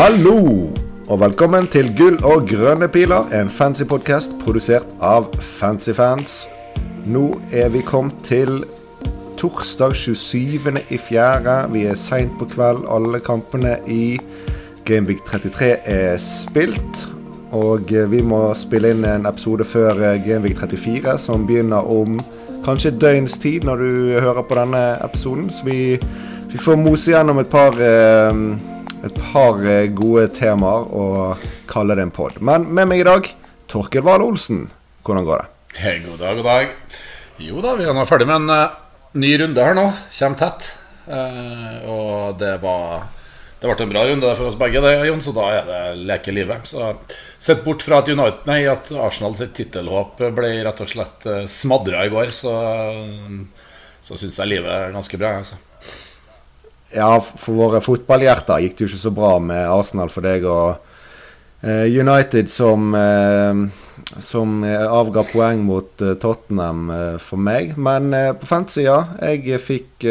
Hallo, og velkommen til Gull og grønne piler, en fancy podkast produsert av Fancyfans. Nå er vi kommet til torsdag 27. i fjerde. Vi er seint på kveld. Alle kampene i Gameweek 33 er spilt. Og vi må spille inn en episode før Gameweek 34, som begynner om kanskje et døgns tid når du hører på denne episoden. Så vi, vi får mose gjennom et par eh, et par eh, gode temaer og kalle det en pod. Men med meg i dag, Torkel Wahl Olsen. Hvordan går det? Hei, god dag, god dag. Jo da, vi er nå ferdig med en uh, ny runde her nå. Kjem tett. Uh, og det var Det ble en bra runde for oss begge, det, Jon, så da er det leke livet. Så sett bort fra at, United, nei, at Arsenal sitt tittelhåp ble rett og slett uh, smadra i går, så, så syns jeg livet er ganske bra. altså ja, for våre fotballhjerter gikk det jo ikke så bra med Arsenal for deg og uh, United som, uh, som avga poeng mot Tottenham for meg. Men på fansida jeg fikk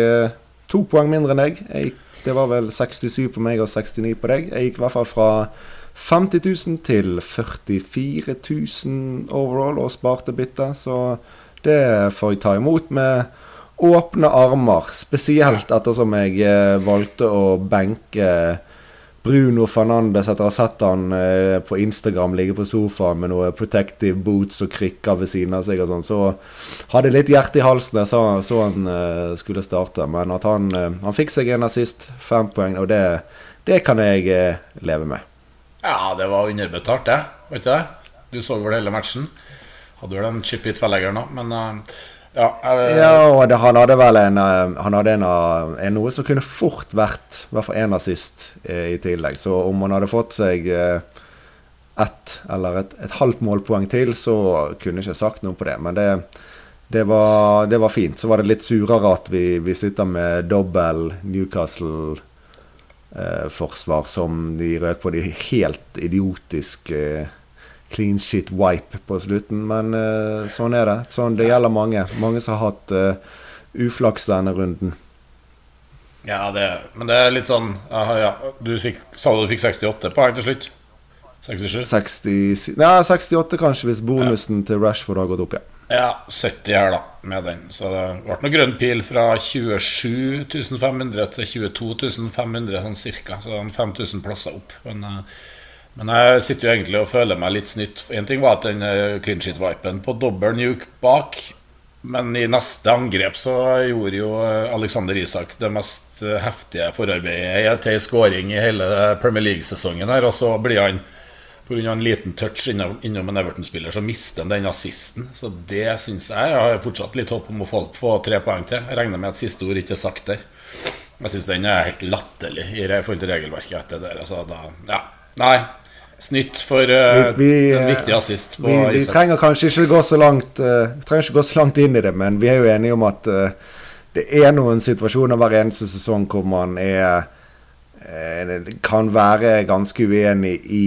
to poeng mindre enn deg. Jeg, det var vel 67 på meg og 69 på deg. Jeg gikk i hvert fall fra 50 000 til 44 000 overall og sparte bytte, så det får jeg ta imot med åpne armer. Spesielt ettersom jeg eh, valgte å benke Bruno Fernandes etter å ha sett han eh, på Instagram ligge på sofaen med noe protective boots og krykker ved siden av seg og sånn. Så hadde jeg litt hjerte i halsen da jeg så, så han eh, skulle starte. Men at han, eh, han fikk seg en assist, fem poeng, og det, det kan jeg eh, leve med. Ja, det var underbetalt, det. Vet du det? Du så vel hele matchen. Hadde vel en chip i tverrleggeren òg, men ja, det... ja, og det, han hadde vel en, eh, han hadde en, en, noe som kunne fort vært i hvert fall én assist eh, i tillegg. Så om han hadde fått seg eh, ett eller et, et, halvt målpoeng til, så kunne jeg ikke sagt noe på det. Men det, det, var, det var, fint. Så var det litt surere at vi, vi sitter med dobbel Newcastle eh, forsvar som de røk på de helt idiotiske eh, clean shit wipe på slutten. Men uh, sånn er det. Sånn, det gjelder mange. Mange som har hatt uh, uflaks denne runden. Ja, det, men det er litt sånn aha, ja. Du fikk, sa du fikk 68 poeng til slutt? 67? 60, ja, 68 kanskje, hvis bonusen ja. til Rashford har gått opp, ja. Ja, 70 her, da, med den. Så det ble noe grønn pil fra 27 500 til 22 500, sånn cirka. Så 5000 plasser opp. Men uh, men jeg sitter jo egentlig og føler meg litt snytt. Én ting var at den eh, clean shit-vipen på dobbel nuke bak. Men i neste angrep så gjorde jo eh, Alexander Isak det mest eh, heftige forarbeidet til scoring i hele Premier League-sesongen. her Og så blir han pga. en liten touch innom, innom en Everton-spiller, så mister han den assisten. Så det syns jeg Jeg har fortsatt litt håp om å få tre poeng til. Jeg regner med at siste ord ikke er sagt der. Jeg syns den er helt latterlig i forhold til regelverket etter det. der. Altså, da, ja. Nei, Snytt for uh, vi, vi, en viktig assist på vi, vi trenger kanskje ikke gå så langt uh, Vi trenger ikke gå så langt inn i det, men vi er jo enige om at uh, det er noen situasjoner hver eneste sesong hvor man er kan være ganske uenig i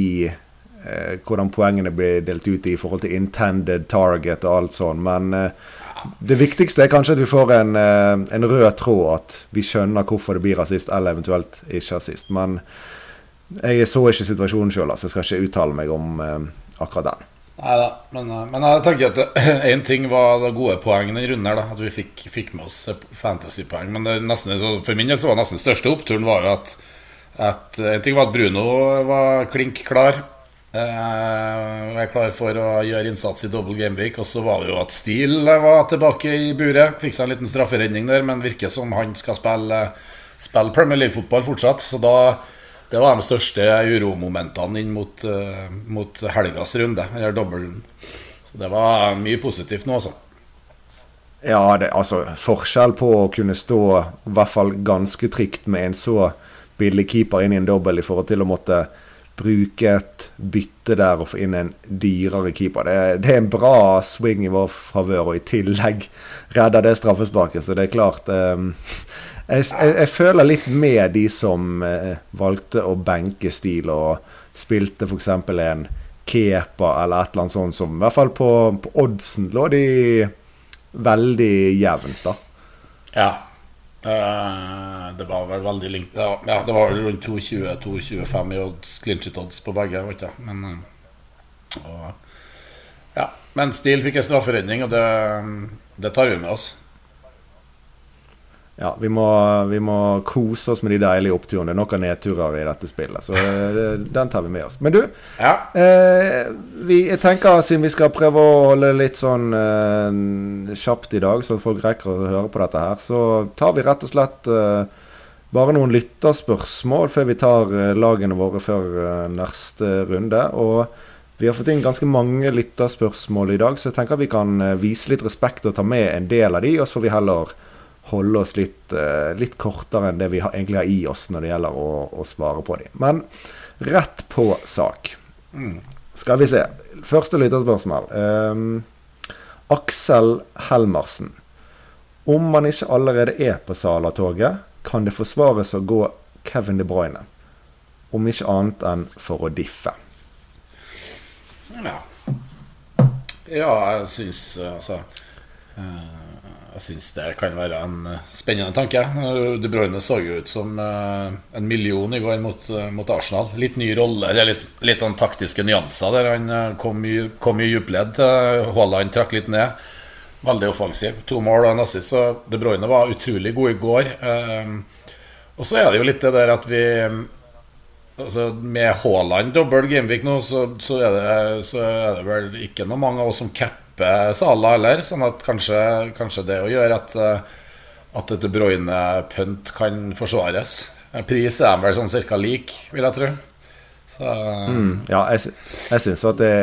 hvordan poengene blir delt ut i forhold til intended target og alt sånn, men det viktigste er kanskje at vi får en, en rød tråd, at vi skjønner hvorfor det blir rasist, eller eventuelt ikke rasist. Men jeg så ikke situasjonen sjøl, så jeg skal ikke uttale meg om eh, akkurat den. Nei da, men, eh, men, jeg tenker at én ting var det gode poengene den runden her, da, at vi fikk, fikk med oss fantasypoeng. Men nesten, for min del så var nesten største oppturen var jo at, at En ting var at Bruno var klink klar. Eh, var klar for å gjøre innsats i double gameweek. Og så var det jo at Steele var tilbake i buret. Fikk seg en liten strafferedning der, men virker som han skal spille, spille Premier League-fotball fortsatt. Så da det var de største uromomentene inn mot, uh, mot helgas runde, eller dobbeltrunden. Så det var mye positivt nå, altså. Ja, det, altså forskjell på å kunne stå i hvert fall ganske trygt med en så billig keeper inn i en dobbel i forhold til å måtte bruke et bytte der og få inn en dyrere keeper. Det, det er en bra swing i vår favør, og i tillegg redder det straffesparket. Så det er klart um, jeg, jeg, føler litt med de som eh, valgte å benke stil og spilte f.eks. en Kepa eller et eller annet sånt som I hvert fall på, på oddsen lå de veldig jevnt, da. Ja. Uh, det var vel veldig likt. Ja, ja, det var rundt 2,20-2,25 i odds, clinchet odds på begge. Vet jeg. Men, eh, og, ja. Men Stil fikk en strafferedning, og det, det tar vi med oss. Ja, vi må, vi må, kose oss med de deilige oppturene. Det er noen nedturer i dette spillet. Så eh, den tar vi med oss. Men du, ja. eh, vi, jeg tenker siden vi skal prøve å holde det litt sånn eh, kjapt i dag, så folk rekker å høre på dette her, så tar vi rett og slett eh, bare noen lytterspørsmål før vi tar eh, lagene våre før eh, neste runde. Og vi har fått inn ganske mange lytterspørsmål i dag, så jeg tenker vi kan vise litt respekt og ta med en del av de, og så får vi heller holde oss litt, uh, litt, kortere enn det vi har, egentlig har i oss når det gjelder å, å svare på dem. Men rett på sak. Mm. Skal vi se. Første lytterspørsmål. Um, Aksel Helmersen. Om man ikke allerede er på Sala-toget, kan det forsvares å gå Kevin De Bruyne. Om ikke annet enn for å diffe. Ja. Ja, jeg syns altså uh jeg syns det kan være en eh, spennende tanke. De Bruyne så jo ut som eh, en million i går mot, eh, mot Arsenal. Litt ny rolle, litt, litt sånn taktiske nyanser der han kom i, i djupledd. Haaland trakk litt ned. Veldig offensiv. To mål og en assist. Så De Bruyne var utrolig god i går. Og så er det jo litt det der at vi altså Med Haaland dobbel gameweek nå, så, så, er det, så, er det, vel ikke noe mange av oss som cap Sala heller. Sånn at kanskje, kanskje det å gjøre at, eh, at et Bruyne-pynt kan forsvares. Pris er vel sånn cirka lik, vil jeg tro. Så, mm, ja, jeg, jeg syns at det,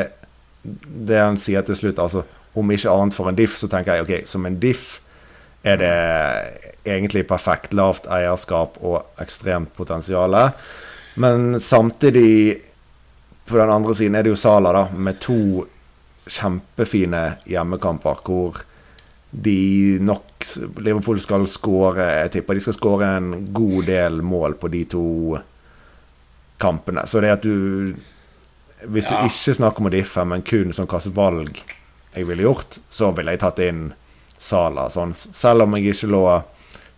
det han sier til slutt, altså om ikke annet for en diff, så tenker jeg ok, som en diff er det egentlig perfekt. Lavt eierskap og ekstremt potensial. Men samtidig, på den andre siden, er det jo Sala da, med to kjempefine hjemmekamper hvor de nok Liverpool skal skåre Jeg tipper de skal skåre en god del mål på de to kampene. Så det at du Hvis ja. du ikke snakker om å diffe, men kun som hvilket valg jeg ville gjort, så ville jeg tatt inn Sala. Sånn. Selv om jeg ikke lå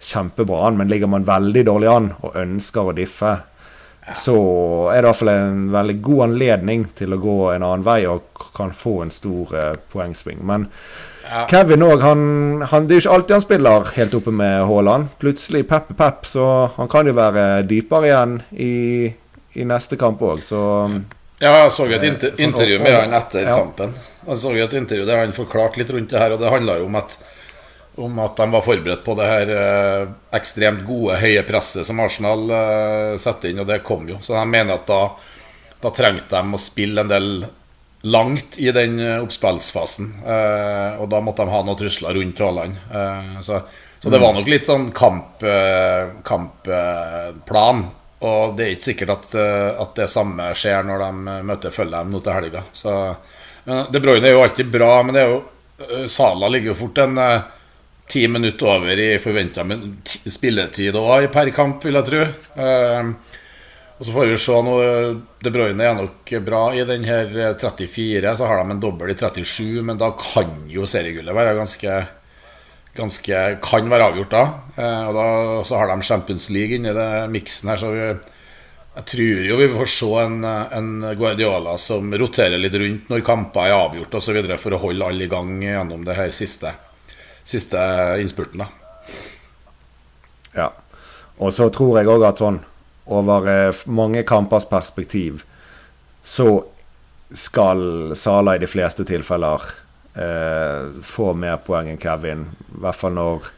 kjempebra an, men ligger man veldig dårlig an og ønsker å diffe, så er det iallfall en veldig god anledning til å gå en annen vei og kan få en stor uh, poengsving. Men ja. Kevin òg, han, han, Det er jo ikke alltid han spiller helt oppe med Haaland. Plutselig pep, pep, så han kan jo være dypere igjen i, i neste kamp òg, så Ja, jeg så jo et inter sånn, intervju med han etter ja. kampen. Jeg så jo et intervju der han forklarte litt rundt det her, og det handla jo om at om at de var forberedt på det her eh, ekstremt gode, høye presset som Arsenal eh, setter inn, og det kom jo. Så de mener at da, da trengte de å spille en del langt i den eh, oppspillsfasen. Eh, og da måtte de ha noen trusler rundt Haaland. Så, så, det var nok litt sånn kamp, kampplan. og det er ikke sikkert at, at, det samme skjer når de møter Følheim nå til helga. Så De Bruyne er jo alltid bra, men det er jo Sala ligger jo fort en ti minutter over i forventa spilletid òg per kamp, vil jeg tro. Uh, og Så får vi se nå De Bruyne er nok bra i den her 34. Så har de en dobbel i 37, men da kan jo seriegullet være ganske Ganske kan være avgjort da. Uh, og da så har de Champions League inni det miksen her, så vi, jeg tror jo vi får se en, en, Guardiola som roterer litt rundt når kamper er avgjort osv. for å holde alle i gang gjennom det her siste siste innspurten, da. Ja. Og så tror jeg òg at sånn over eh, mange kampers perspektiv så skal Sala i de fleste tilfeller eh, få mer poeng enn Kevin. I hvert fall når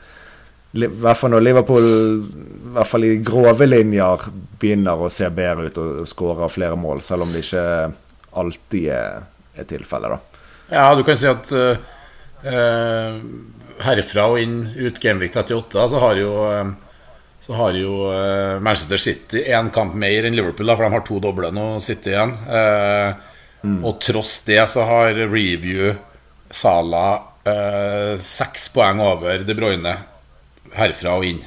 i hvert fall når Liverpool i hvert fall i grove linjer begynner å se bedre ut og skårer flere mål, selv om det ikke alltid er, er tilfellet, da. Ja, du kan si at uh, herfra og inn ut Gameweek 38, så har jo, eh, så har jo eh, Manchester City én kamp mer enn Liverpool, da, for de har to doble nå, City igjen. Eh, mm. Og tross det så har Review Sala eh, seks poeng over De Bruyne herfra og inn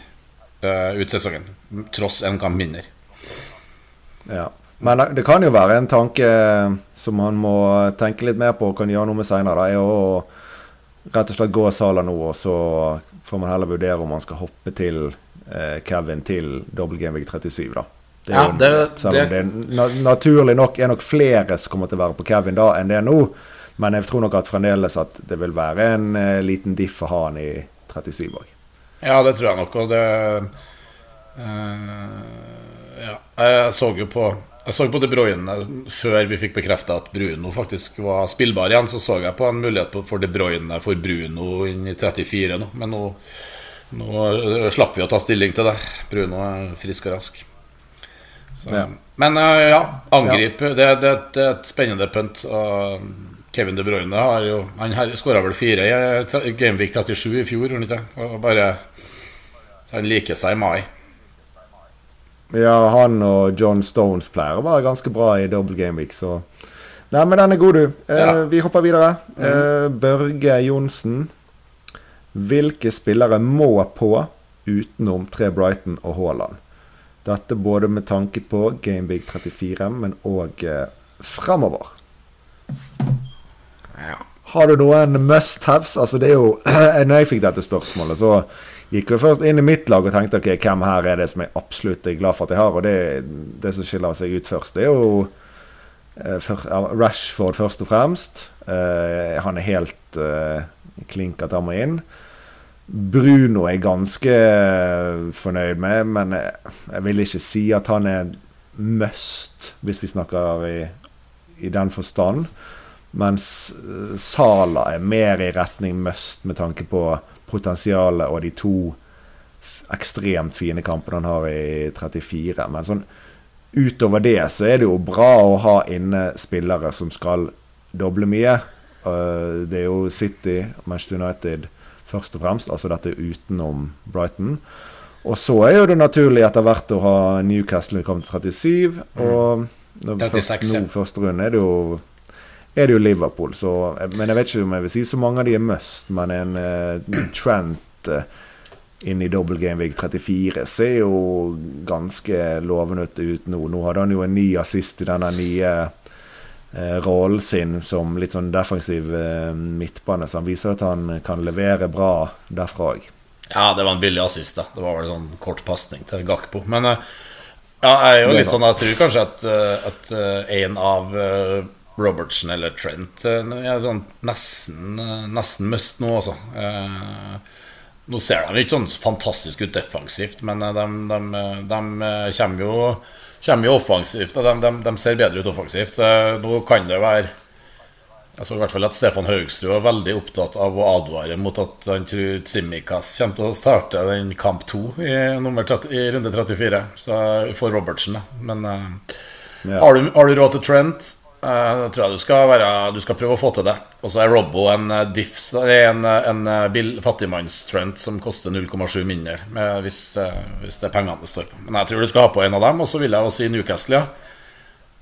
eh, ut sesongen. Tross en kamp mindre. Ja. Men det kan jo være en tanke som han må tenke litt mer på og kan gjøre noe med seinere. er å rett og slett gå Sala nå, og så får man heller vurdere om man skal hoppe til eh, Kevin til Week 37, da. Det ja, det, selv om det, det naturlig nok er nok flere som kommer til å være på Kevin da enn det er nå. Men jeg tror nok at fremdeles at det vil være en eh, liten diff å ha han i 37 òg. Ja, det tror jeg nok. Og det uh, Ja, jeg så jo på jeg så på De Bruyne før vi fikk bekrefta at Bruno faktisk var spillbar igjen. Så så jeg på en mulighet for De Bruyne for Bruno inn i 34 nå. Men nå, nå slapp vi å ta stilling til det. Bruno er frisk og rask. Ja. Men uh, ja, angripe. Det, det, det, er et spennende punt. Kevin De Bruyne har jo Han skåra vel fire i Gameweek 37 i fjor, gjorde han ikke? Og bare Så han liker seg i mai. Ja, han og John Stones pleier å være ganske bra i double game week, så Nei, men den er god, du. Eh, ja. Vi hopper videre. Mm. Eh, Børge Johnsen. Hvilke spillere må på utenom tre Brighton og Haaland? Dette både med tanke på Gameweek 34, men òg eh, framover. Ja. Har du noen must-haves? Altså, det er jo Når jeg fikk dette spørsmålet, så gikk jo først inn i mitt lag og tenkte ok, hvem her er det som jeg absolutt er glad for at jeg har. Og det, det som skiller seg ut først, det er jo eh, for, Rashford først og fremst. Eh, han er helt eh, klink at han må inn. Bruno er jeg ganske fornøyd med, men jeg, jeg vil ikke si at han er must, hvis vi snakker i, i den forstand. Mens eh, Sala er mer i retning must med tanke på potensialet og de to ekstremt fine kampene han har i 34. Men sånn utover det så er det jo bra å ha inne spillere som skal doble mye. Uh, det er jo City, Manchester United først og fremst. Altså dette utenom Brighton. Og så er jo det naturlig etter hvert å ha Newcastle kommet til 37. Mm. Og 36, først, nå første runde er det jo er det jo Liverpool. Så, men jeg vet ikke om jeg vil si så mange av de er must. Men en uh, Trent uh, inn i double game week 34 ser jo ganske lovende ut nå. Nå hadde han jo en ny assist i denne nye uh, rollen sin som litt sånn defensiv uh, midtbane, så han viser at han kan levere bra derfra òg. Ja, det var en billig assist. da Det var vel sånn kort pasning til Gakpo. Men ja, jeg er jo litt sånn Jeg tror kanskje at, at en av Robertson eller Trent er sånn nesten, nesten must nå, altså. Eh, nå ser de ikke sånn fantastisk ut defensivt, men de, de, de kommer, jo, kommer, jo, offensivt. Og de, de, ser bedre ut offensivt. Eh, nå kan det være Jeg så i hvert fall at Stefan Haugstrud er veldig opptatt av å advare mot at han tror Tsimikas kommer til å starte den kamp to i, i runde 34 så, for Robertsen. Da. Men ja. har, du, har du råd til Trent? Uh, tror jeg du skal, være, du skal prøve å få til det. Og så er Robbo en uh, diff, en, uh, en uh, fattigmannstrend som koster 0,7 mindre, hvis, hvis, det er pengene det står på. Men jeg tror du skal ha på en av dem. Og så vil jeg også si Newcastle, ja.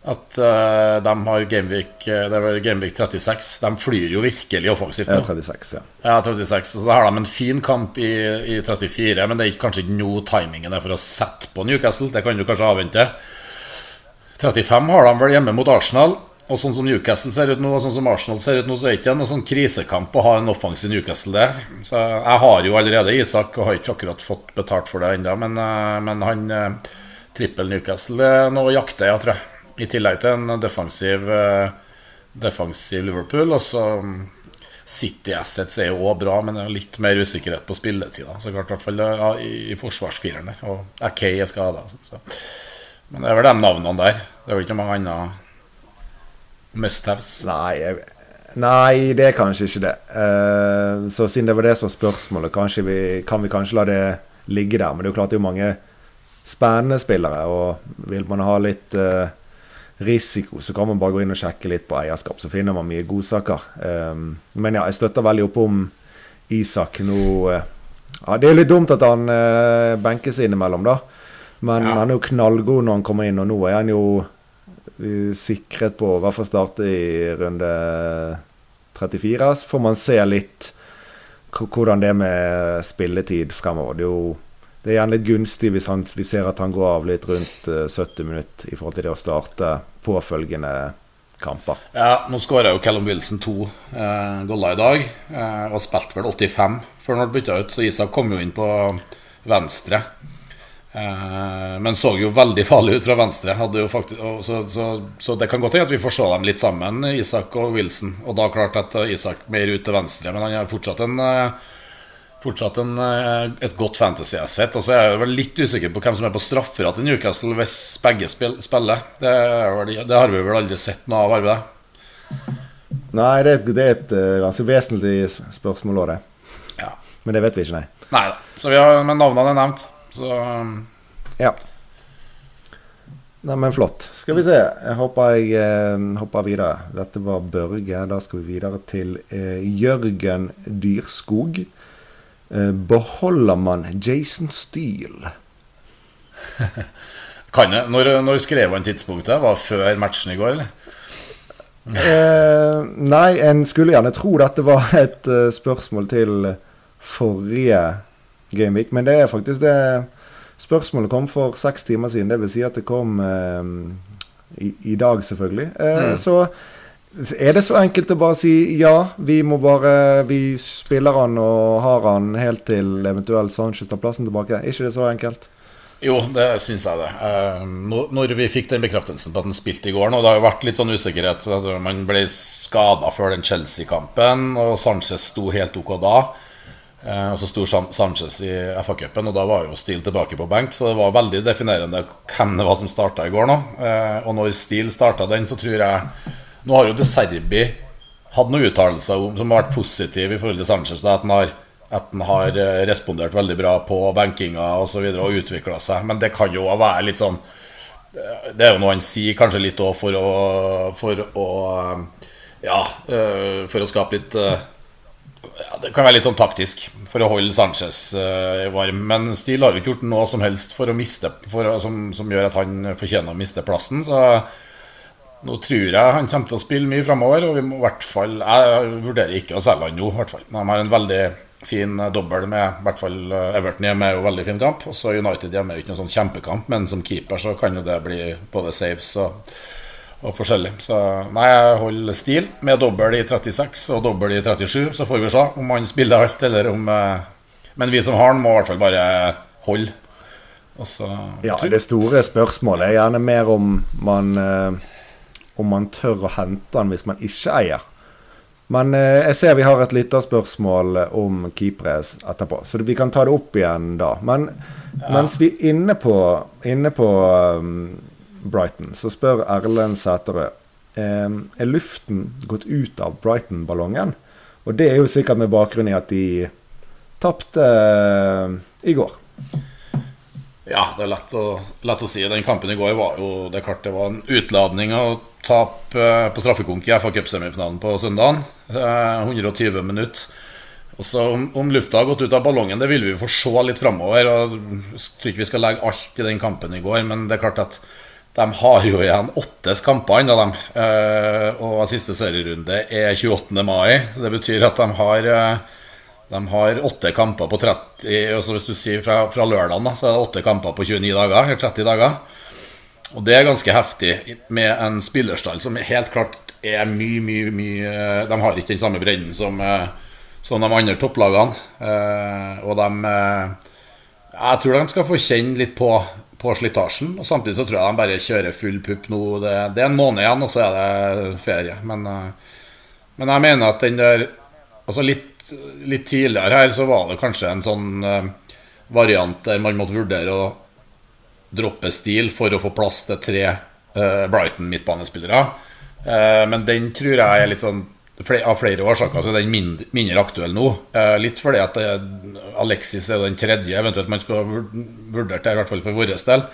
At de har Gameweek, det var Gameweek 36. De flyr jo virkelig offensivt nå. Ja, 36, ja. ja 36, så da har de en fin kamp i, i 34, men det er kanskje ikke noe timingen for å sette på Newcastle. Det kan du kanskje avvente. 35 har de vel hjemme mot Arsenal. Og sånn som Newcastle ser ut nå, og sånn som Arsenal ser ut nå, så er det ikke noen sånn krisekamp å ha en offensiv Newcastle der. Så jeg har jo allerede Isak og har ikke akkurat fått betalt for det ennå, men, eh, men, han eh, trippel Newcastle det er noe å jakte, jeg tror jeg. I tillegg til en defensiv, eh, defensiv Liverpool. Og så mm, City Assets er jo òg bra, men det er litt mer usikkerhet på spilletida. Så klart, i hvert fall ja, i, i forsvarsfireren der. Og Akay er skada. Så. Men det er vel de navnene der. Det er jo ikke mange andre must-haves. Nei, nei, det er kanskje ikke det. Uh, så siden det var det som var spørsmålet, vi, kan vi kanskje la det ligge der. Men det er jo klart det er mange spennende spillere, og vil man ha litt uh, risiko, så kan man bare gå inn og sjekke litt på eierskap. Så finner man mye godsaker. Um, men ja, jeg støtter veldig opp om Isak nå. Uh, ja, det er litt dumt at han benkes innimellom, da. Men ja. han er jo knallgod når han kommer inn, og nå er han jo sikret på å hvert fall starte i runde 34. Så får man se litt hvordan det er med spilletid fremover. Det er jo det er gjerne litt gunstig hvis han, vi ser at han går av litt rundt 70 eh, minutter i forhold til det å starte påfølgende kamper. Ja, nå skåra jo Callum Wilson to eh, goller i dag, eh, og spilte vel 85 før han ble bytta ut. Så Isak kom jo inn på venstre. Eh, men så jo veldig farlig ut fra venstre. Faktisk, så, så, så, det kan godt hende at vi får se dem litt sammen, Isak og Wilson. Og da klart at Isak mer ut til venstre, men han har fortsatt en Fortsatt en, et godt fantasy-asset. Og så er jeg vel litt usikker på hvem som er på straffer til Newcastle hvis begge spiller. Det, det, har vi vel aldri sett noe av, har vi det? Nei, det er et, det er et ganske vesentlig spørsmål òg, det. Ja. Men det vet vi ikke, nei. Nei da. Men navnene er nevnt. Så um, Ja. Neimen, flott. Skal vi se. Jeg håper jeg eh, hopper videre. Dette var Børge. Da skal vi videre til eh, Jørgen Dyrskog. Eh, beholder man Jason Steele? kan jeg? Når, når skrev han tidspunktet? Var før matchen i går, eller? eh, nei, en skulle gjerne tro dette var et uh, spørsmål til forrige Gameweek. Men det er faktisk det Spørsmålet kom for seks timer siden. Det vil si at det kom eh, i, i, dag, selvfølgelig. Eh, mm. Så er det så enkelt å bare si ja, vi må bare Vi spiller han og har han helt til eventuelt Sanchez tar plassen tilbake. Er ikke det så enkelt? Jo, det syns jeg det. Eh, når vi fikk den bekreftelsen på at han spilte i går nå, Det har jo vært litt sånn usikkerhet. Man ble skada før den Chelsea-kampen, og Sanchez sto helt OK da. Eh, og så sto Sanchez i FA-cupen, og da var jo Steele tilbake på benk. Så det var veldig definerende hvem det var som starta i går nå. Eh, og når Steele starta den, så tror jeg Nå har jo De Serbi hatt noen uttalelser som har vært positive i forhold til Sanchez. Da, at han har, at han har eh, respondert veldig bra på benkinga osv. Og, så videre, og utvikla seg. Men det kan jo være litt sånn Det er jo noe han sier kanskje litt òg for å For å Ja, for å skape litt ja, Det kan være litt sånn taktisk for å holde Sanchez uh, varm. Men Steele har jo ikke gjort noe som helst for å miste for, som, som, gjør at han fortjener å miste plassen. Så nå tror jeg han kommer til å spille mye framover. Og vi må i hvert fall Jeg vurderer ikke å selge han nå, i hvert fall. De har en veldig fin dobbel med i hvert fall eh, Everton hjemme er jo veldig fin kamp. Og så United hjemme er jo ikke noen sånn kjempekamp, men som keeper så kan jo det bli både saves og og forskjellig. Så nei, jeg holder stil med dobbel i 36 og dobbel i 37. Så får vi se om han spiller alt, eller om eh, Men vi som har han, må i hvert fall bare holde. Så, ja, det store spørsmålet er gjerne mer om man eh, Om man tør å hente han hvis man ikke eier. Men eh, jeg ser vi har et lytterspørsmål om keepere etterpå, så vi kan ta det opp igjen da. Men ja. mens vi er inne på, inne på um, Brighton, så spør Erlend Sæterød er luften gått ut av Brighton-ballongen. Og det er jo sikkert med bakgrunn i at de tapte eh, i går. Ja, det er lett å, lett å, si. Den kampen i går var jo Det er klart det var en utladning å tape eh, på straffekonk i FA Cup-semifinalen på søndagen. 120 eh, minutter. Også om, om, lufta har gått ut av ballongen, det vil vi få se litt framover. Jeg tror ikke vi skal legge alt i den kampen i går, men det er klart at de har jo igjen åtte kamper ennå, dem. Eh, og siste serierunde er 28. mai. Det betyr at de har, eh, de har åtte kamper på 30 altså Hvis du sier fra, fra lørdagen, så er det åtte kamper på 29 dager. eller 30 dager. Og det er ganske heftig med en spillerstall som helt klart er mye, mye, mye De har ikke den samme bredden som, eh, som de andre topplagene. Og de Jeg tror de skal få kjenne litt på på slitasjen. Og samtidig så tror jeg de bare kjører full pupp nå. Det, det, er en måned igjen, og så er det ferie. Men, eh, men jeg mener at den der Altså litt, litt, tidligere her så var det kanskje en sånn uh, variant der man måtte vurdere å droppe stil for å få plass til tre uh, Brighton midtbanespillere. Men den tror jeg er litt sånn av flere årsaker så er den mindre, mindre aktuell nå. Eh, litt fordi at Alexis er den tredje eventuelt man skal vurdere til, i hvert fall for vår del.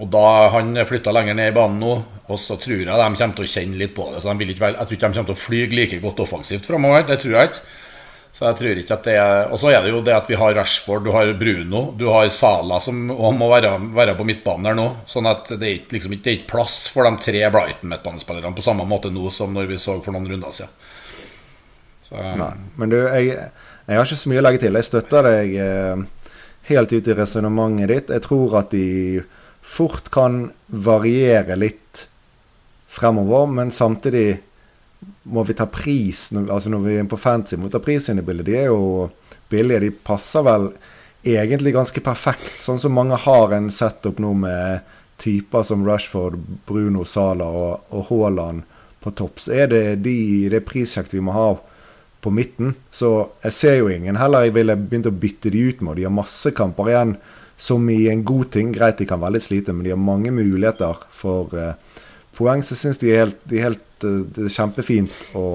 Og da Han flytta lenger ned i banen nå, og så tror jeg de kommer til å kjenne litt på det. Så de vil ikke, jeg tror ikke de kommer til å fly like godt offensivt framover. Det tror jeg ikke. Så jeg tror ikke at det er Og så er det jo det at vi har Rashford, du har Bruno, du har Sala som må være, være, på midtbanen der nå. Sånn at det er ikke, liksom, er plass for de tre Brighton-midtbanespillerne på samme måte nå som når vi så for noen runder siden. Så, Nei, men du, jeg, jeg, har ikke så mye å legge til. Jeg støtter deg eh, helt ut i resonnementet ditt. Jeg tror at de fort kan variere litt fremover, men samtidig må vi ta pris altså når vi er på fancy, må vi ta pris inn i bildet. De er jo billige. De passer vel egentlig ganske perfekt. Sånn som mange har en setup nå med typer som Rashford, Bruno Sala og, og Haaland på topp, så er det de, det prissjektet vi må ha på midten. Så jeg ser jo ingen heller jeg ville begynt å bytte de ut med. De har masse kamper igjen som i en god ting. Greit, de kan være litt slite, men de har mange muligheter for uh, poeng. Så jeg syns de de er helt det er kjempefint å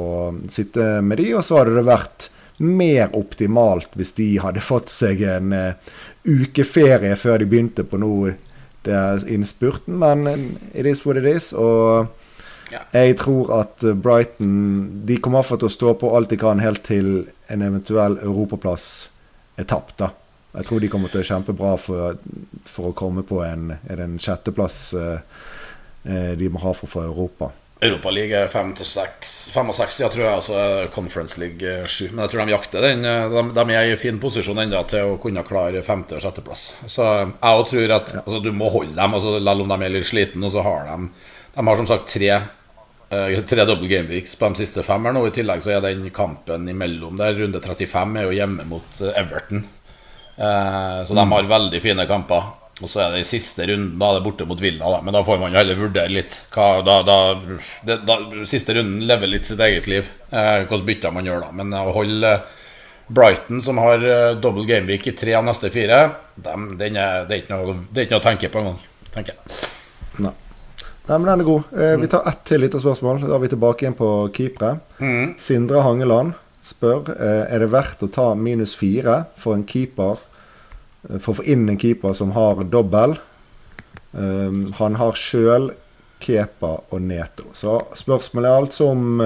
sitte med de, og så hadde det vært mer optimalt hvis de hadde fått seg en uh, uke ferie før de begynte på noe det er innspurten, men it is what it is. Og jeg tror at Brighton De kommer iallfall til å stå på alt de kan helt til en eventuell europaplass er tapt. da. Jeg tror de kommer til å kjempe bra for, for å komme på en, en sjetteplass eh, eh, de må ha for å få Europa. Europaliga er 65, ja, tror jeg. Altså Conference League 7. Men jeg tror de jakter den. Eh, de, de er i fin posisjon ennå til å kunne klare femte- og sjetteplass. Så jeg tror at altså, du må holde dem, altså, selv om de er litt slitne. Og så har de De har som sagt tre Tre double game weeks på de siste fem her nå. I tillegg så er den kampen imellom der, runde 35, er jo hjemme mot Everton. Så de har veldig fine kamper. Og så er det i siste runden, da er det borte mot Villa. Da. Men da får man jo heller vurdere litt. Hva, da, da, det, da, siste runden lever litt sitt eget liv. Eh, hvilke bytter man gjør da. Men å holde Brighton, som har uh, double gameweek i tre av neste fire, dem, den er, det, er ikke noe, det er ikke noe å tenke på engang. Tenker jeg. Nei. Nei, men den er god. Eh, vi tar ett til lite spørsmål. Da er vi tilbake igjen på keepere. Mm. Sindre Hangeland spør eh, Er det verdt å ta minus fire for en keeper Eh, for å få inn en keeper som har dobbel. Um, han har sjøl Kepa og Neto. Så spørsmålet er altså om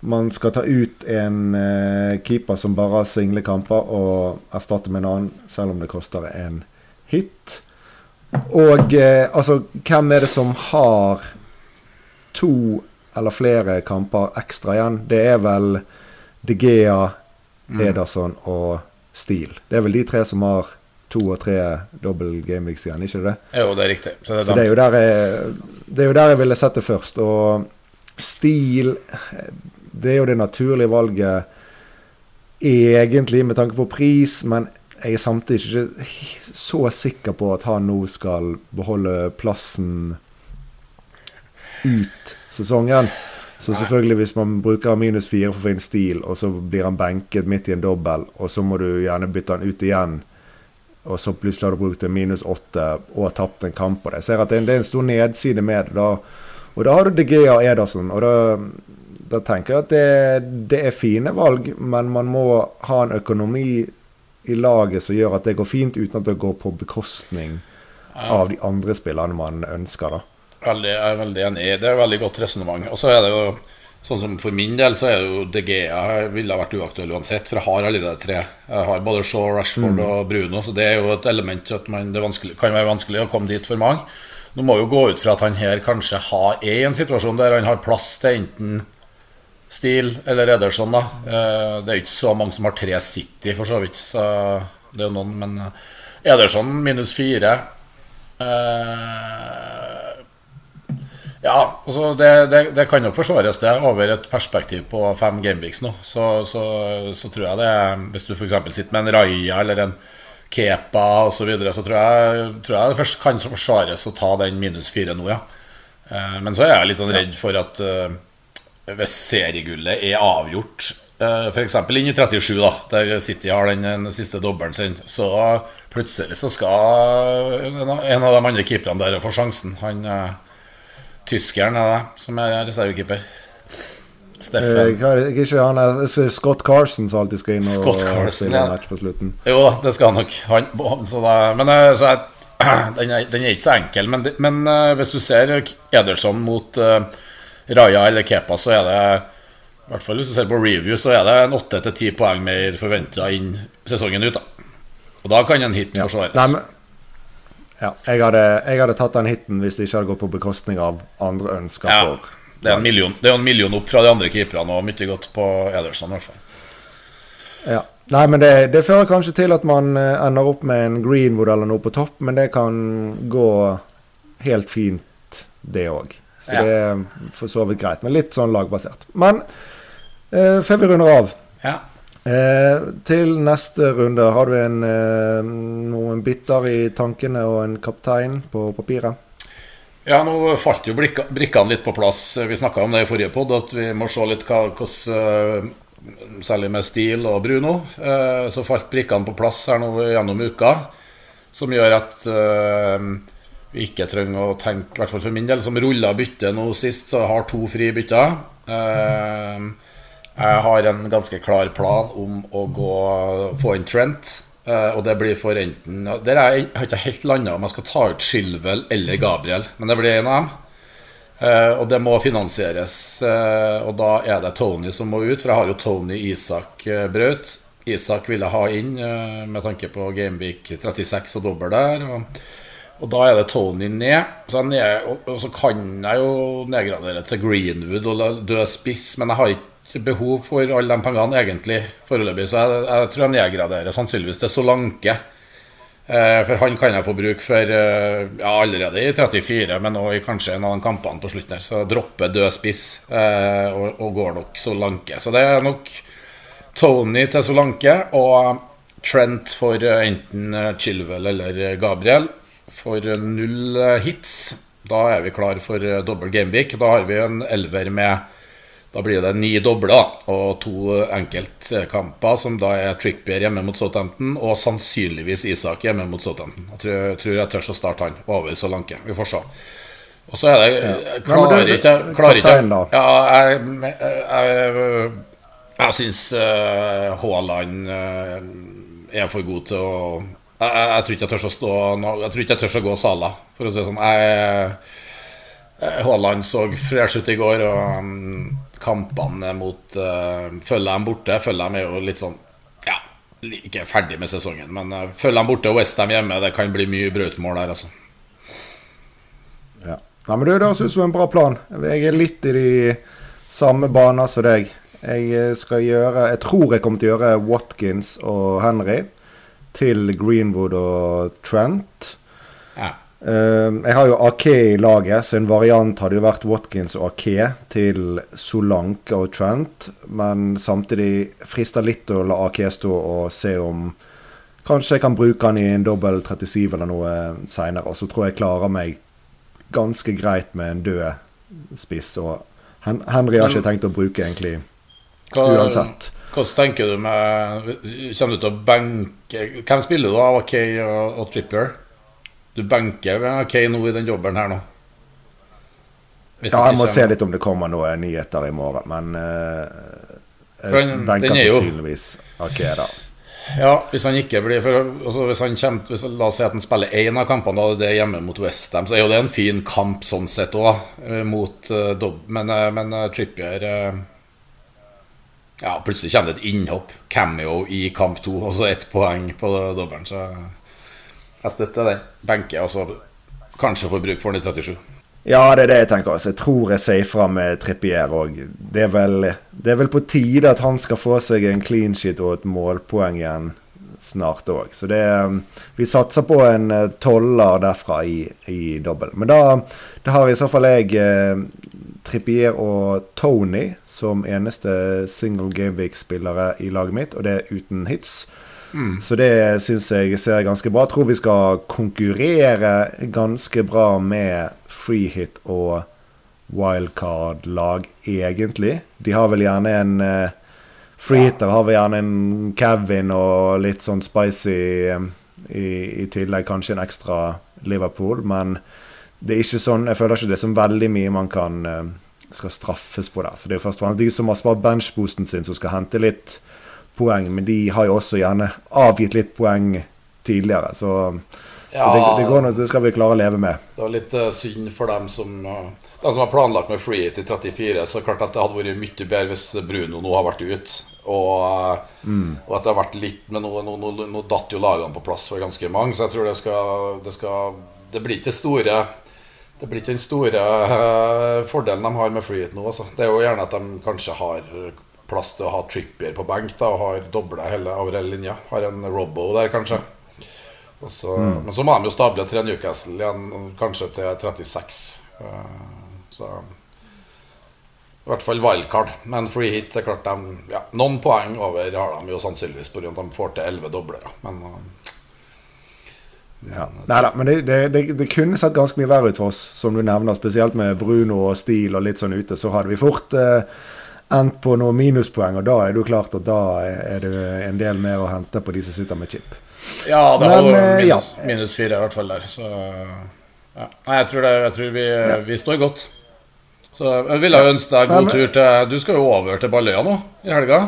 man skal ta ut en uh, keeper som bare har single kamper, og erstatte med en annen, selv om det koster en hit. Og uh, altså, hvem er det som har to eller flere kamper ekstra igjen? Det er vel De Gea, mm. Ederson og Steele. Det er vel de tre som har to og tre double gameweeks igjen, ikke det? Jo, det er riktig. Så det er, Så det er, jo, der jeg, det er jo der jeg ville sett det først. Og stil Det er jo det naturlige valget egentlig med tanke på pris, men jeg er samtidig ikke så sikker på at han nå skal beholde plassen ut sesongen. Så selvfølgelig, hvis man bruker minus fire for å få inn stil, og så blir han benket midt i en dobbel, og så må du gjerne bytte han ut igjen og så plutselig har du brukt en minus åtte og har tapt en kamp på det. Jeg ser at det er en stor nedside med det. Da. Og da har du DG og Ederson. Og da, da tenker jeg at det, det, er fine valg, men man må ha en økonomi i laget som gjør at det går fint, uten at det går på bekostning av de andre spillerne man ønsker. da. Veldig, jeg er veldig enig. Det er et veldig godt resonnement. Og så er det jo Sånn som For min del så er jo De Gea ville vært uaktuell uansett, for jeg har allerede tre. Jeg har både Shaw, Rashford mm. og Bruno, så det er jo et element at man, det kan være vanskelig å komme dit for mange. Nå må jo gå ut fra at han her kanskje har, er i en situasjon der han har plass til enten Stil eller Ederson. da eh, Det er jo ikke så mange som har tre City, for så vidt. Så det er jo noen, men Ederson minus fire. Eh, ja, altså det, det, det, kan nok forsvares det over et perspektiv på fem gameweeks nå. Så, så, så, tror jeg det Hvis du f.eks. sitter med en Raja eller en Kepa osv., så, videre, så tror jeg, tror jeg det først kan forsvares å ta den minus fire nå, ja. Eh, men så er jeg litt sånn redd for at uh, hvis seriegullet er avgjort uh, f.eks. inn i 37, da der City har den, den siste dobbelen sin, så plutselig så skal en av de andre keeperne der få sjansen. Han Tyskeren er det, som er reservekeeper. Steffen. Eh, ikke han er Scott Carson som alltid skal inn og Scott Carson, ja. match på slutten. Jo, det skal nok. Han, så da, men eh, så jeg, den, er, den, er, ikke så enkel. Men, men uh, hvis du ser Ederson mot uh, Raja eller Kepa, så er det i hvert fall hvis du ser på review, så er det en 8-10 poeng mer forventa inn sesongen ut. Da. Og da kan en hit ja. forsvares. Nei, men ja, jeg hadde, jeg hadde, tatt den hiten hvis det ikke hadde gått på bekostning av andre ønsker. Ja, for, det, er en million, det er en million opp fra de andre keeperne, og mye godt på Ederson i hvert fall. Ja. Nei, men det, det, fører kanskje til at man eh, ender opp med en Greenwood eller noe på topp, men det kan gå helt fint, det òg. Så ja. det er for så vidt greit, men litt sånn lagbasert. Men eh, før vi runder av ja. Eh, til neste runde, har du en, eh, noen bytter i tankene og en kaptein på papiret? Ja, nå falt jo brikkene litt på plass. Vi snakka om det i forrige pod, at vi må se litt hva, hvordan Særlig med Stil og Bruno. Eh, så falt brikkene på plass her nå gjennom uka, som gjør at eh, vi ikke trenger å tenke, i hvert fall for min del, som rulla bytte nå sist, så har to frie bytter. Eh, jeg har en ganske klar plan om å gå, få inn Trent. Uh, og det blir for enten Der er jeg, har ikke helt landa om jeg skal ta ut Shilwell eller Gabriel, men det blir en av dem. Uh, og det må finansieres. Uh, og da er det Tony som må ut, for jeg har jo Tony Isak Braut. Isak ville ha inn med tanke på Gameweek 36 og dobbel der. Og, og, da er det Tony ned. Så, ned og, og, så kan jeg jo nedgradere til Greenwood og dø spiss, men jeg har ikke behov for alle de pengene, egentlig, foreløpig. Så jeg, jeg, tror jeg nedgraderer sannsynligvis til Solanke. Eh, for han kan jeg få bruk for eh, ja, allerede i 34, men òg i kanskje en av de kampene på slutten her. Så jeg dropper død spiss eh, og, og, går nok Solanke. Så det er nok Tony til Solanke og Trent for enten Chilwell eller Gabriel. For null hits. Da er vi klar for dobbel gameweek. Da har vi en elver med da blir det ni dobler og to enkeltkamper, som da er Trippier hjemme mot Southampton og sannsynligvis Isak hjemme mot Southampton. Jeg tror, tror jeg tør å starte han over Solanke. Vi får se. Og så er det Jeg klarer ikke Klarer ikke Ja, jeg, jeg, jeg syns uh, Haaland uh, er for god til å jeg, jeg, tror ikke jeg tør å stå Jeg tror ikke jeg tør å gå Sala, for å si det sånn. Haaland så fresh ut i går, og um, kampene mot uh, Følger dem borte. Følger dem er jo litt sånn Ja, ikke ferdig med sesongen, men uh, følger dem borte og Westham hjemme, det kan bli mye brautmål der, altså. Ja. Nei, men Det høres ut som en bra plan. Jeg er litt i de samme baner som deg. Jeg eh, skal gjøre Jeg tror jeg kommer til å gjøre Watkins og Henry til Greenwood og Trent. Uh, jeg har jo Ake i laget, så en variant hadde jo vært Watkins og Ake til Solanke og Trent. Men samtidig frister litt å la Ake stå og se om Kanskje jeg kan bruke han i en dobbel 37 eller noe seinere. Og så tror jeg jeg klarer meg ganske greit med en død spiss. Og Hen Henry har ikke tenkt å bruke egentlig uansett. Hvordan tenker du med Kommer du til å benke Hvem spiller du av Ake og, og Tripper? Du benker Kane nå i den jobben her nå? Hvis ja, jeg må se litt om det kommer noen nyheter i morgen, men uh, jeg benker sannsynligvis Ake da. Ja, hvis han ikke blir for, altså hvis han kommer, hvis, La oss si at han spiller én av kampene, da det er hjemme mot Westham, så er jo det en fin kamp sånn sett òg, eh, mot uh, Dobb. Men, uh, men uh, Trippier Ja, plutselig kommer det et innhopp, cameo, i kamp to, og så ett poeng på dobbelen, så jeg støtter den. Benke, altså. så kanskje får bruk for den i 37. Ja, det er det jeg tenker. Altså, jeg tror jeg sier fra med Trippier òg. Det, det, er vel på tide at han skal få seg en clean sheet og et målpoeng igjen snart òg. Så det Vi satser på en eh, toller derfra i, i dobbel. Men da, da, har i så fall jeg eh, Trippier og Tony som eneste single gameweek-spillere i laget mitt, og det er uten hits. Mm. Så det syns jeg ser ganske bra. Jeg tror vi skal konkurrere ganske bra med freehit og wildcard-lag, egentlig. De har vel gjerne en uh, freehitter har vel gjerne en Kevin og litt sånn spicy um, i, i, tillegg. Kanskje en ekstra Liverpool, men det er ikke sånn Jeg føler ikke det er så veldig mye man kan uh, skal straffes på der. Så det er jo først og fremst de som har spart benchboosten sin, som skal hente litt poeng, men de har jo også gjerne avgitt litt poeng tidligere. Så, ja, så det, det, går noe, det skal vi klare å leve med. Det var litt uh, synd for dem som, uh, dem som har planlagt med free i 34. Så klart at det hadde vært mye bedre hvis Bruno nå har vært ute. Og, uh, mm. og, at det har vært litt Men nå, nå, nå, nå datt jo lagene på plass for ganske mange, så jeg tror det skal Det, skal, det blir ikke store det blir ikke den store fordelen de har med freehit nå. Altså. Det er jo gjerne at de kanskje har plass til å ha Trippier på benk da, og har dobla hele over hele linja. Har en Robbo der, kanskje. Så, mm. Men så må de jo stable til Newcastle igjen, kanskje til 36. Så i hvert fall wildcard. Men free hit er klart de, ja, Noen poeng over har de jo sannsynligvis pga. at de får til elleve doblere. Men uh, ja. Nei da, men det, det, det, det, kunne sett ganske mye verre ut for oss, som du nevner. Spesielt med Bruno og Stil og litt sånn ute. Så hadde vi fort eh, endt på noen minuspoeng, og da er det jo klart at da er det en del mer å hente på de som sitter med chip. Ja, det men, var eh, minus, ja. minus fire i hvert fall der. Så ja. Nei, jeg tror, jeg tror vi, ja. vi, står godt. Så jeg ville ønske deg god tur til Du skal jo over til Balløya nå i helga.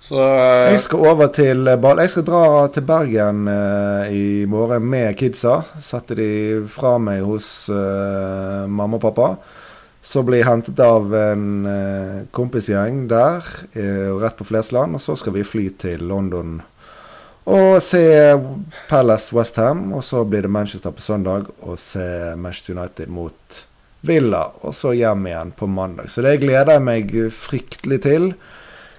Så, uh, jeg skal over til eh, Ball. Jeg skal dra til Bergen uh, i morgen med kidsa. Sette de fra meg hos uh, mamma og pappa. Så blir jeg hentet av en kompisgjeng der, rett på Flesland. Og så skal vi fly til London og se Palace Westham. Og så blir det Manchester på søndag og se Manchester United mot Villa. Og så hjem igjen på mandag. Så det gleder jeg meg fryktelig til.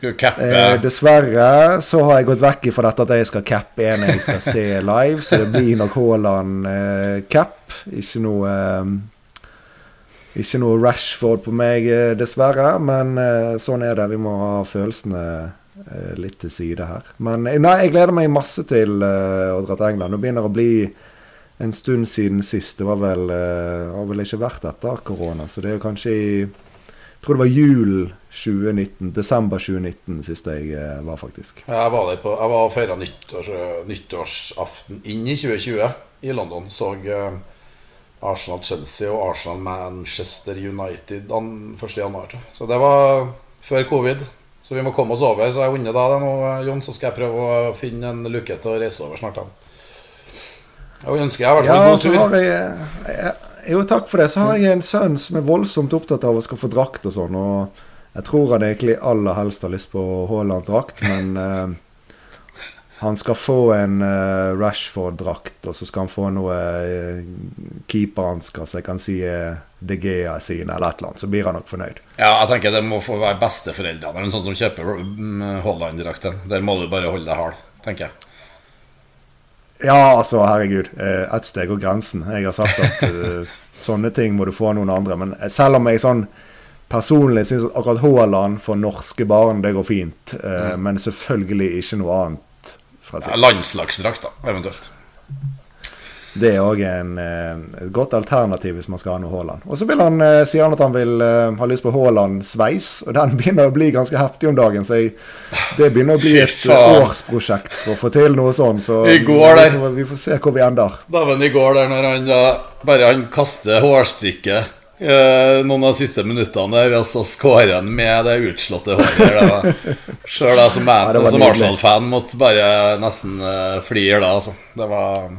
Eh, dessverre så har jeg gått vekk fra dette at jeg skal cappe en jeg skal se live. Så det blir nok Haaland-cap. Eh, ikke noe eh, Ikke noe Rashford på meg, eh, dessverre. Men eh, sånn er det. Vi må ha følelsene eh, litt til side her. Men nei, jeg gleder meg masse til å dra til England. Nå begynner det å bli en stund siden sist. Det var vel, har vel ikke vært etter korona, så det er kanskje i jeg tror det var jul 2019. Desember 2019 sist jeg var, faktisk. Jeg var der på, jeg var og feira nyttårs, nyttårsaften inn i 2020 i London. Så Arsenal-Chelsea og Arsenal-Manchester United 1.1. Så det var før covid. Så vi må komme oss over. Så jeg vunnet deg det nå, Jon. Så skal jeg prøve å finne en luke til å reise over snart. Da. Jeg ønsker jeg i hvert fall ja, god tur. Jeg, jo, takk for det. Så har jeg en sønn som er voldsomt opptatt av å skal få drakt og sånn. Og jeg tror han egentlig aller helst har lyst på Haaland-drakt, men uh, han skal få en uh, Rashford-drakt, og så skal han få noe uh, keeperhansker som jeg kan si uh, De Gea sine, eller et eller annet. Så blir han nok fornøyd. Ja, jeg tenker det må få være besteforeldrene eller sånn som kjøper mm, Haaland-drakten. Der må du bare holde deg hard, tenker jeg. Ja, altså, herregud. Eh, ett steg går grensen. Jeg har sagt at uh, sånne ting må du få av noen andre. Men eh, selv om jeg sånn personlig syns akkurat Haaland for norske barn, det går fint. Uh, mm. Men selvfølgelig ikke noe annet. Fra ja, landslagsdrakt, da, eventuelt. Det er òg eh, et godt alternativ hvis man skal ha noe Haaland. Og så han, eh, sier han at han vil uh, ha lyst på Haaland-sveis, og den begynner å bli ganske heftig om dagen. Så jeg, det begynner å bli et årsprosjekt for å få til noe sånn. Så vi, vi får se hvor vi ender. Dæven, i går der når han da bare han kaster hårstrikket noen av de siste minuttene der, og så skårer han med det utslåtte håret. Sjøl jeg som, ja, som Arsenal-fan måtte bare nesten uh, flire da, altså. Det var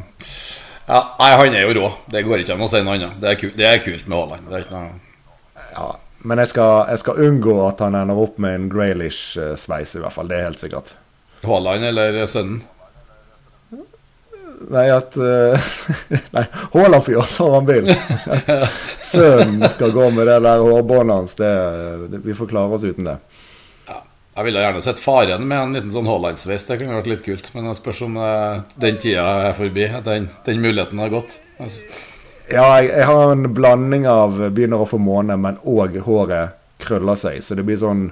ja, nei, han er jo rå. Det går ikke an å si noe annet. Det er kult, det er kult med Haaland. Noe... Ja, men jeg skal, jeg skal, unngå at han ender opp med en Graylish-sveis, i hvert fall. Det er helt sikkert. Haaland eller sønnen? Nei, at uh, Nei, Haaland får gjøre som han vil. Sønnen skal gå med det der hårbåndet hans. Det, det, vi får klare oss uten det. Jeg ville gjerne sett faren med en liten sånn Haaland-sveis. Det kunne vært litt kult. Men jeg spørs om uh, den tida er forbi. Den, den muligheten har gått. Ja, jeg, jeg, har en blanding av begynner å få måne, men òg håret krøller seg. Så det blir sånn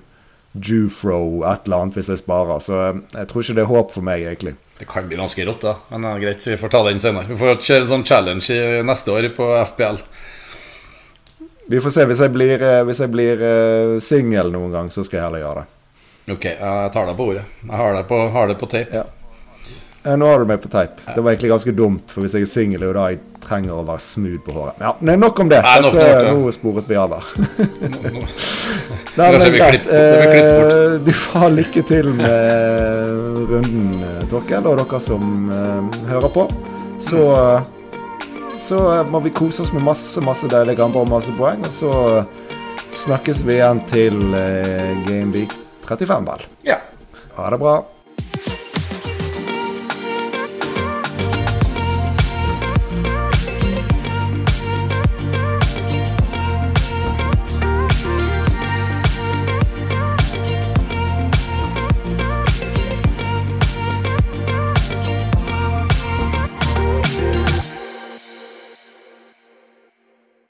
Jufro et eller annet hvis jeg sparer. Så eh, jeg tror ikke det er håp for meg, egentlig. Det kan bli ganske rått, da. Men ja, greit, vi får ta den senere. Vi får kjøre en sånn challenge i neste år på FPL. Vi får se. Hvis jeg blir, hvis jeg blir uh, singel noen gang, så skal jeg heller gjøre det. Ok, jeg tar deg på ordet. Jeg har det på, har det på tape. Ja. Ja. nå har du meg på teip. Det var egentlig ganske dumt, for hvis jeg er singel, er jo da jeg trenger å være smooth på håret. Ja, nei, Nok om det. Nei, nok, Dette, nok, Nå sporet vi av der. Eh, du får ha lykke til med runden, eh, Torkel, og dere som uh, hører på. Så, så må vi kose oss med masse masse deilige kamper og masse poeng. Og så snakkes vi igjen til uh, Gameweek 35 ball. Ja. Ha det bra.